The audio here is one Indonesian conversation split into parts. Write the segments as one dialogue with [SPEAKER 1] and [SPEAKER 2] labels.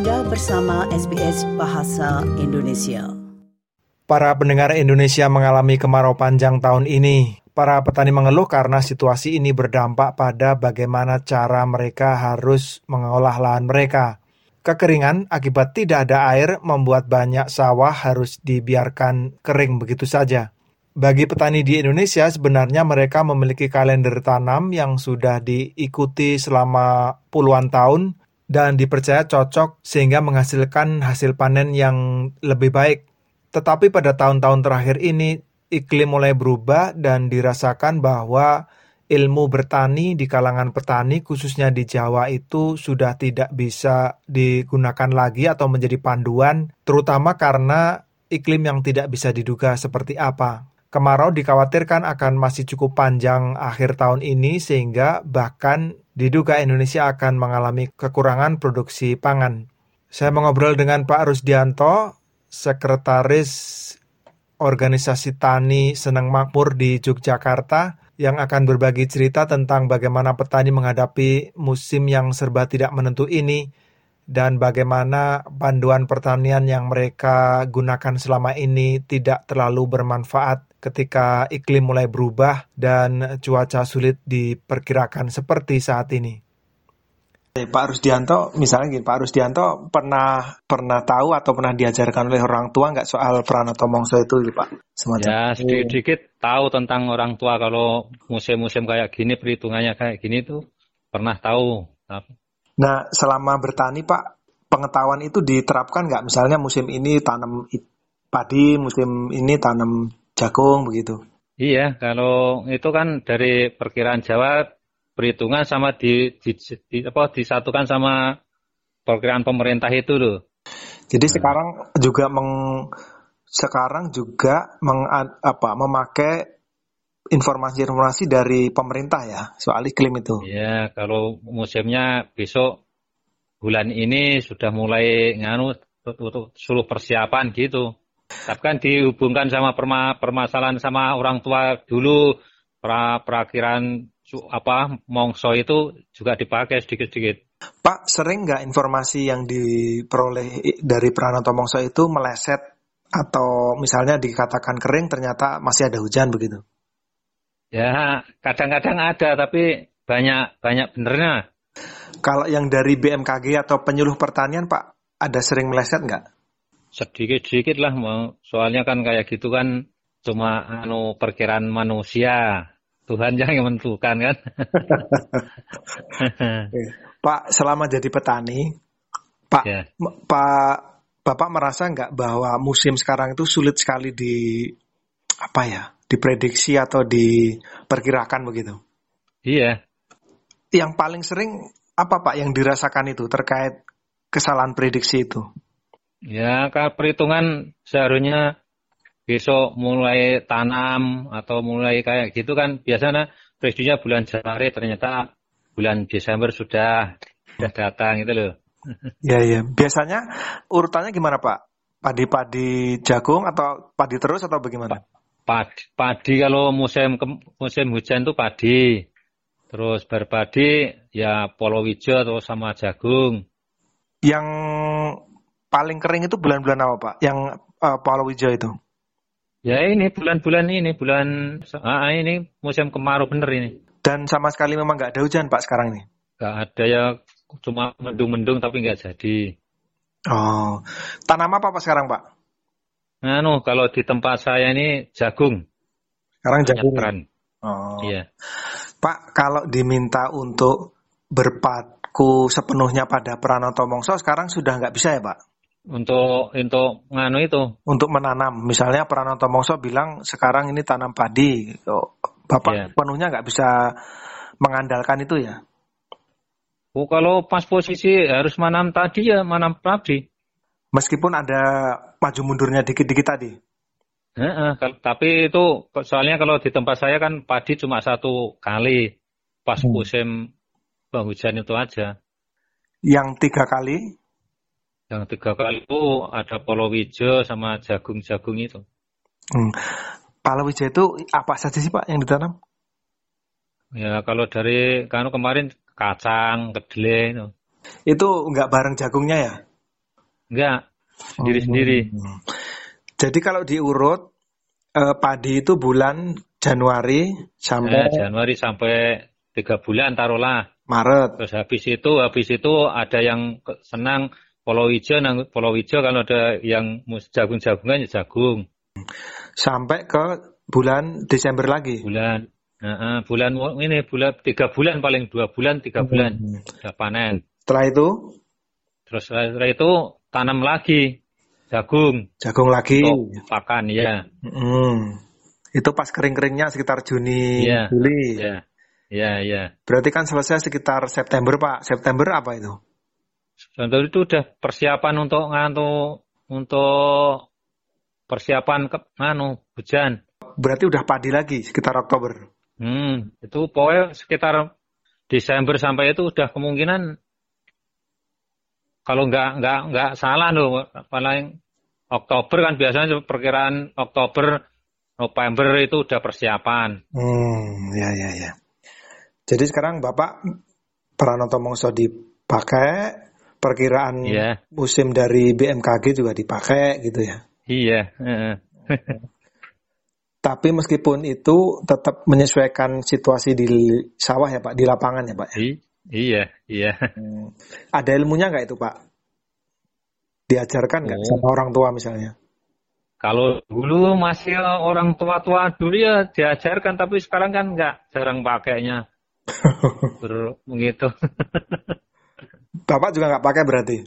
[SPEAKER 1] Anda bersama SBS Bahasa Indonesia.
[SPEAKER 2] Para pendengar Indonesia mengalami kemarau panjang tahun ini. Para petani mengeluh karena situasi ini berdampak pada bagaimana cara mereka harus mengolah lahan mereka. Kekeringan akibat tidak ada air membuat banyak sawah harus dibiarkan kering begitu saja. Bagi petani di Indonesia, sebenarnya mereka memiliki kalender tanam yang sudah diikuti selama puluhan tahun dan dipercaya cocok sehingga menghasilkan hasil panen yang lebih baik. Tetapi pada tahun-tahun terakhir ini iklim mulai berubah dan dirasakan bahwa ilmu bertani di kalangan petani khususnya di Jawa itu sudah tidak bisa digunakan lagi atau menjadi panduan terutama karena iklim yang tidak bisa diduga seperti apa. Kemarau dikhawatirkan akan masih cukup panjang akhir tahun ini sehingga bahkan diduga Indonesia akan mengalami kekurangan produksi pangan. Saya mengobrol dengan Pak Rusdianto, Sekretaris Organisasi Tani Senang Makmur di Yogyakarta, yang akan berbagi cerita tentang bagaimana petani menghadapi musim yang serba tidak menentu ini dan bagaimana panduan pertanian yang mereka gunakan selama ini tidak terlalu bermanfaat ketika iklim mulai berubah dan cuaca sulit diperkirakan seperti saat ini.
[SPEAKER 3] Pak Rusdianto, misalnya gini, Pak Rusdianto pernah pernah tahu atau pernah diajarkan oleh orang tua nggak soal Pranoto Mongso itu, Pak?
[SPEAKER 4] Semacam. Ya, sedikit-sedikit tahu tentang orang tua kalau musim-musim kayak gini, perhitungannya kayak gini tuh pernah tahu.
[SPEAKER 3] Nah, selama bertani Pak, pengetahuan itu diterapkan nggak? Misalnya musim ini tanam padi, musim ini tanam jagung begitu?
[SPEAKER 4] Iya, kalau itu kan dari perkiraan Jawa perhitungan sama di, di, di apa disatukan sama perkiraan pemerintah itu loh.
[SPEAKER 3] Jadi nah. sekarang juga meng sekarang juga meng, apa memakai informasi-informasi dari pemerintah ya soal iklim itu.
[SPEAKER 4] Ya, kalau musimnya besok bulan ini sudah mulai nganu untuk seluruh persiapan gitu. Tapi kan dihubungkan sama perma, permasalahan sama orang tua dulu pra, perakhiran apa mongso itu juga dipakai sedikit-sedikit.
[SPEAKER 3] Pak, sering nggak informasi yang diperoleh dari Pranoto Mongso itu meleset atau misalnya dikatakan kering ternyata masih ada hujan begitu?
[SPEAKER 4] Ya, kadang-kadang ada, tapi banyak banyak benernya.
[SPEAKER 3] Kalau yang dari BMKG atau penyuluh pertanian, Pak, ada sering meleset nggak?
[SPEAKER 4] Sedikit-sedikit lah, soalnya kan kayak gitu kan cuma anu perkiraan manusia. Tuhan yang menentukan kan.
[SPEAKER 3] Pak, selama jadi petani, Pak, ya. Pak, Bapak merasa nggak bahwa musim sekarang itu sulit sekali di apa ya? diprediksi atau diperkirakan begitu?
[SPEAKER 4] Iya.
[SPEAKER 3] Yang paling sering apa Pak yang dirasakan itu terkait kesalahan prediksi itu?
[SPEAKER 4] Ya, kalau perhitungan seharusnya besok mulai tanam atau mulai kayak gitu kan biasanya prediksinya bulan Januari ternyata bulan Desember sudah sudah datang itu loh.
[SPEAKER 3] Ya ya, biasanya urutannya gimana Pak? Padi-padi jagung atau padi terus atau bagaimana?
[SPEAKER 4] Padi, padi kalau musim musim hujan itu padi. Terus berpadi ya polowijo atau sama jagung.
[SPEAKER 3] Yang paling kering itu bulan-bulan apa Pak? Yang uh, polowijo itu?
[SPEAKER 4] Ya ini bulan-bulan ini, bulan ah, ini musim kemarau bener ini.
[SPEAKER 3] Dan sama sekali memang nggak ada hujan Pak sekarang ini?
[SPEAKER 4] Nggak ada ya, cuma mendung-mendung tapi nggak jadi.
[SPEAKER 3] Oh, tanam apa Pak sekarang Pak?
[SPEAKER 4] Anu, kalau di tempat saya ini jagung.
[SPEAKER 3] Sekarang jagung.
[SPEAKER 4] Tren.
[SPEAKER 3] Oh. Iya. Pak, kalau diminta untuk berpaku sepenuhnya pada Pranoto Mongso sekarang sudah nggak bisa ya Pak?
[SPEAKER 4] Untuk untuk nganu itu?
[SPEAKER 3] Untuk menanam. Misalnya Pranoto Mongso bilang sekarang ini tanam padi. Gitu. Bapak yeah. penuhnya nggak bisa mengandalkan itu ya?
[SPEAKER 4] Oh, kalau pas posisi harus menanam tadi ya menanam padi.
[SPEAKER 3] Meskipun ada maju mundurnya dikit-dikit tadi.
[SPEAKER 4] Ya, tapi itu soalnya kalau di tempat saya kan padi cuma satu kali pas hmm. musim penghujan itu aja.
[SPEAKER 3] Yang tiga kali?
[SPEAKER 4] Yang tiga kali itu ada polowijo sama jagung-jagung itu.
[SPEAKER 3] Hmm. Polowijo itu apa saja sih Pak yang ditanam?
[SPEAKER 4] Ya kalau dari kan kemarin kacang, kedelai itu.
[SPEAKER 3] Itu nggak bareng jagungnya ya?
[SPEAKER 4] Enggak, sendiri-sendiri.
[SPEAKER 3] Oh. Jadi kalau diurut eh, padi itu bulan Januari sampai
[SPEAKER 4] eh, Januari sampai tiga bulan taruhlah.
[SPEAKER 3] Maret.
[SPEAKER 4] Terus habis itu habis itu ada yang senang polo hijau, polo hijau kalau ada yang jagung-jagungan ya jagung.
[SPEAKER 3] Sampai ke bulan Desember lagi.
[SPEAKER 4] Bulan uh, bulan ini bulan tiga bulan paling dua bulan tiga bulan hmm. sudah panen.
[SPEAKER 3] Setelah itu?
[SPEAKER 4] Terus setelah itu tanam lagi jagung.
[SPEAKER 3] Jagung lagi.
[SPEAKER 4] pakan ya.
[SPEAKER 3] Hmm. Itu pas kering-keringnya sekitar Juni,
[SPEAKER 4] ya.
[SPEAKER 3] Juli.
[SPEAKER 4] Iya. Iya, iya.
[SPEAKER 3] Berarti kan selesai sekitar September, Pak. September apa itu?
[SPEAKER 4] September itu udah persiapan untuk ngantu untuk persiapan ke nganu hujan.
[SPEAKER 3] Berarti udah padi lagi sekitar Oktober.
[SPEAKER 4] Hmm, itu pokoknya sekitar Desember sampai itu udah kemungkinan kalau nggak nggak nggak salah loh paling Oktober kan biasanya perkiraan Oktober November itu udah persiapan.
[SPEAKER 3] Hmm, ya ya ya. Jadi sekarang Bapak Pranoto Mongso dipakai, perkiraan yeah. musim dari BMKG juga dipakai gitu ya.
[SPEAKER 4] Iya.
[SPEAKER 3] Tapi meskipun itu tetap menyesuaikan situasi di sawah ya Pak, di lapangan ya Pak. Ya?
[SPEAKER 4] iya, iya.
[SPEAKER 3] Hmm. Ada ilmunya nggak itu Pak? Diajarkan nggak oh. sama orang tua misalnya?
[SPEAKER 4] Kalau dulu masih orang tua-tua dulu ya diajarkan, tapi sekarang kan nggak jarang pakainya. begitu.
[SPEAKER 3] Bapak juga nggak pakai berarti?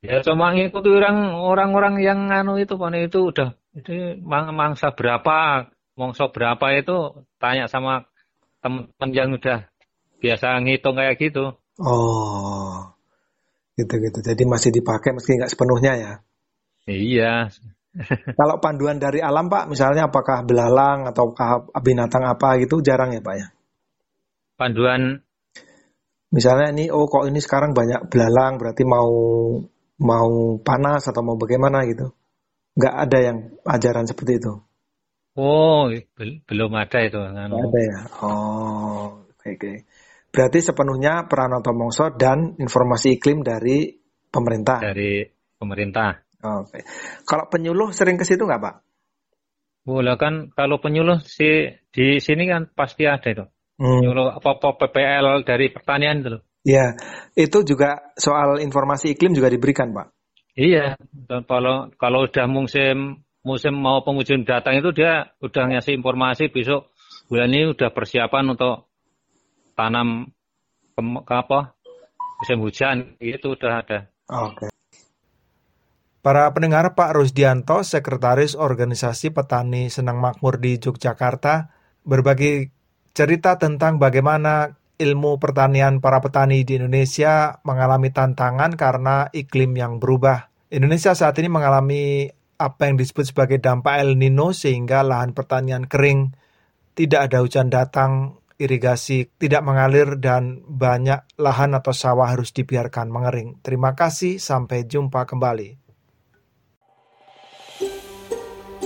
[SPEAKER 4] Ya cuma ngikuti orang orang-orang yang anu itu pak itu udah itu mang mangsa berapa, mongso berapa itu tanya sama teman-teman yang udah biasa ngitung kayak gitu.
[SPEAKER 3] Oh, gitu-gitu. Jadi masih dipakai meski nggak sepenuhnya ya?
[SPEAKER 4] Iya.
[SPEAKER 3] Kalau panduan dari alam Pak, misalnya apakah belalang atau binatang apa gitu jarang ya Pak ya?
[SPEAKER 4] Panduan
[SPEAKER 3] Misalnya ini oh kok ini sekarang banyak belalang berarti mau mau panas atau mau bagaimana gitu. Nggak ada yang ajaran seperti itu.
[SPEAKER 4] Oh, belum ada itu.
[SPEAKER 3] Nggak ada ya. Oh, oke okay, oke. Okay. Berarti sepenuhnya peran Mongso dan informasi iklim dari pemerintah.
[SPEAKER 4] Dari pemerintah.
[SPEAKER 3] Oke. Okay. Kalau penyuluh sering ke situ nggak Pak?
[SPEAKER 4] Boleh kan kalau penyuluh si di sini kan pasti ada itu. Hmm. Nyuruh apa-apa PPL dari pertanian itu
[SPEAKER 3] Iya, itu juga soal informasi iklim juga diberikan, Pak.
[SPEAKER 4] Iya, dan kalau kalau udah musim musim mau pengujian datang itu dia udah ngasih informasi besok bulan ini udah persiapan untuk tanam ke, ke apa musim hujan itu udah ada.
[SPEAKER 3] Oke. Okay.
[SPEAKER 2] Para pendengar Pak Rusdianto, Sekretaris Organisasi Petani Senang Makmur di Yogyakarta, berbagi cerita tentang bagaimana ilmu pertanian para petani di Indonesia mengalami tantangan karena iklim yang berubah. Indonesia saat ini mengalami apa yang disebut sebagai dampak El Nino sehingga lahan pertanian kering, tidak ada hujan datang, irigasi tidak mengalir dan banyak lahan atau sawah harus dibiarkan mengering. Terima kasih, sampai jumpa kembali.